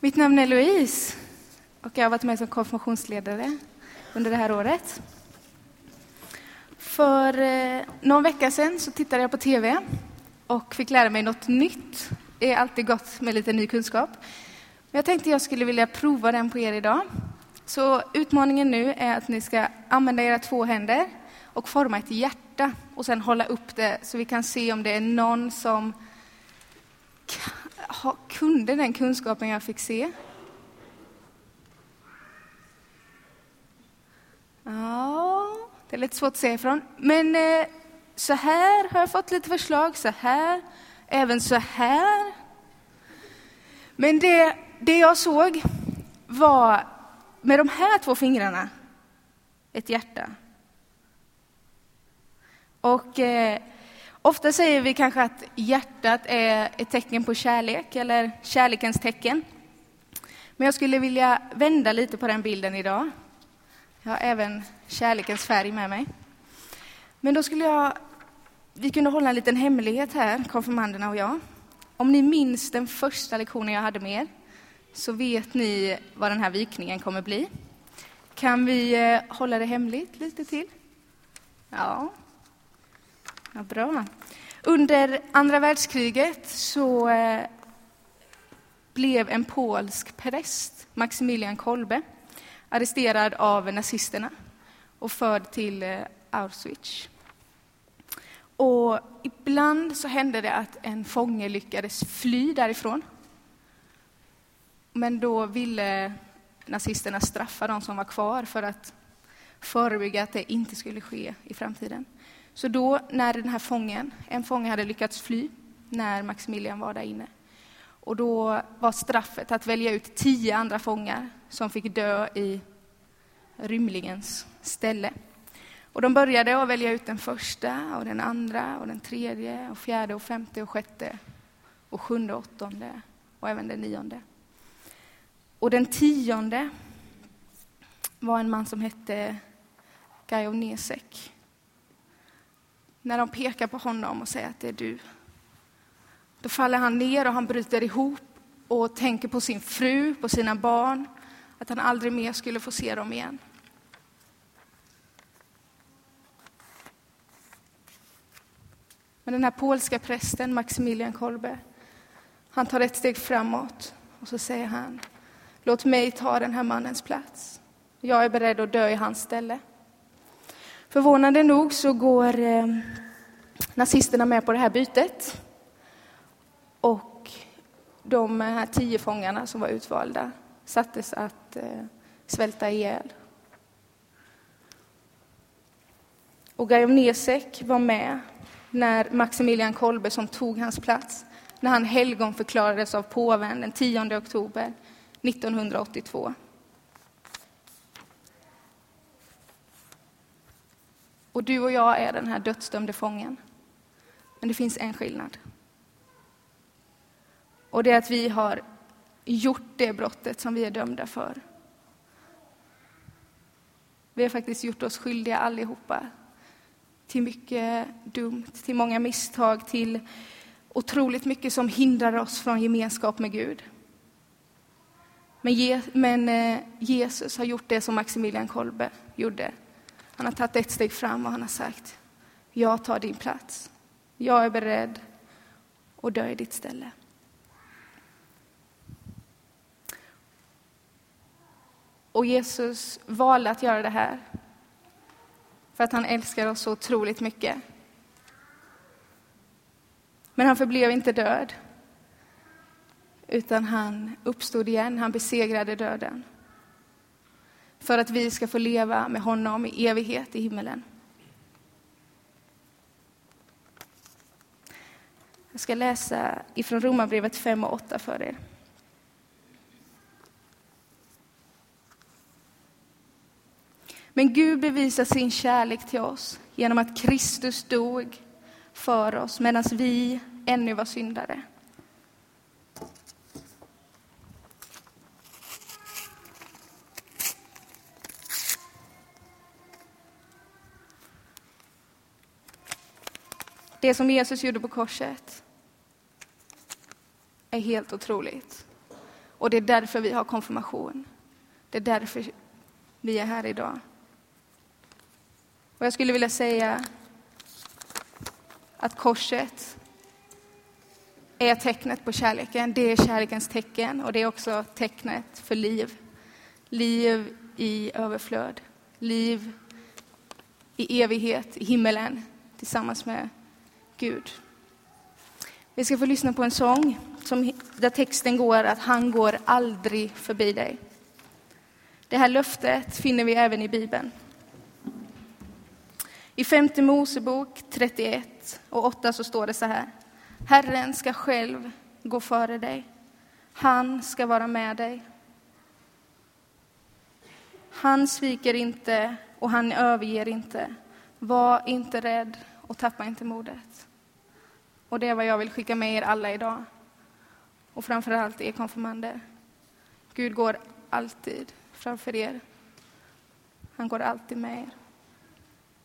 Mitt namn är Louise och jag har varit med som konfirmationsledare under det här året. För eh, någon vecka sedan så tittade jag på TV och fick lära mig något nytt. Det är alltid gott med lite ny kunskap. Men jag tänkte jag skulle vilja prova den på er idag. Så utmaningen nu är att ni ska använda era två händer och forma ett hjärta och sen hålla upp det så vi kan se om det är någon som kunde den kunskapen jag fick se. Ja, det är lite svårt att säga ifrån. Men eh, så här har jag fått lite förslag, så här, även så här. Men det, det jag såg var med de här två fingrarna ett hjärta. Och eh, ofta säger vi kanske att hjärtat är ett tecken på kärlek eller kärlekens tecken. Men jag skulle vilja vända lite på den bilden idag. Jag har även kärlekens färg med mig. Men då skulle jag, vi kunde hålla en liten hemlighet här, konfirmanderna och jag. Om ni minns den första lektionen jag hade med er, så vet ni vad den här vikningen kommer bli. Kan vi eh, hålla det hemligt lite till? Ja, ja bra. Under andra världskriget så eh, blev en polsk präst, Maximilian Kolbe, arresterad av nazisterna och förd till eh, Auschwitz. Och ibland så hände det att en fånge lyckades fly därifrån. Men då ville nazisterna straffa de som var kvar för att förebygga att det inte skulle ske i framtiden. Så då, när den här fången, en fånge hade lyckats fly, när Maximilian var där inne, och då var straffet att välja ut tio andra fångar som fick dö i rymlingens ställe. Och de började att välja ut den första, och den andra, och den tredje, och fjärde, och femte, och sjätte, och sjunde, och åttonde, och även den nionde. Och den tionde var en man som hette Gajov Nesek. När de pekar på honom och säger att det är du, då faller han ner och han bryter ihop och tänker på sin fru, på sina barn, att han aldrig mer skulle få se dem igen. Men den här polska prästen, Maximilian Kolbe, han tar ett steg framåt och så säger han, låt mig ta den här mannens plats. Jag är beredd att dö i hans ställe. Förvånande nog så går eh, nazisterna med på det här bytet. Och de här tio fångarna som var utvalda sattes att eh, svälta ihjäl. Och Gajom Nesek var med när Maximilian Kolbe, som tog hans plats, när han helgonförklarades av påven den 10 oktober 1982. Och du och jag är den här dödsdömde fången. Men det finns en skillnad. Och det är att vi har gjort det brottet som vi är dömda för. Vi har faktiskt gjort oss skyldiga allihopa till mycket dumt, till många misstag, till otroligt mycket som hindrar oss från gemenskap med Gud. Men, eh, Jesus har gjort det som Maximilian Kolbe gjorde. Han har tagit ett steg fram och han har sagt, jag tar din plats. Jag är beredd att dö i ditt ställe. Och Jesus valde att göra det här för att han älskar oss så otroligt mycket. Men han förblev inte död, utan han uppstod igen, han besegrade döden. För att vi ska få leva med honom i evighet i himmelen. Jag ska läsa ifrån Romarbrevet 5 och 8 för er. Men Gud bevisar sin kärlek till oss genom att Kristus dog för oss medan vi ännu var syndare. Det som Jesus gjorde på korset är helt otroligt. Och det är därför vi har konfirmation. Det är därför vi är här idag. Och jag skulle vilja säga att korset är tecknet på kärleken. Det är kärlekens tecken och det är också tecknet för liv. Liv i överflöd. Liv i evighet, i himmelen, tillsammans med Gud. Vi ska få lyssna på en sång som, där texten går att han går aldrig förbi dig. Det här löftet finner vi även i Bibeln. I femte Mosebok 31 och 8 så står det så här. Herren ska själv gå före dig. Han ska vara med dig. Han sviker inte och han överger inte. Var inte rädd och tappa inte modet. Och det är vad jag vill skicka med er alla idag. Och framför allt er konfirmander. Gud går alltid framför er. Han går alltid med er.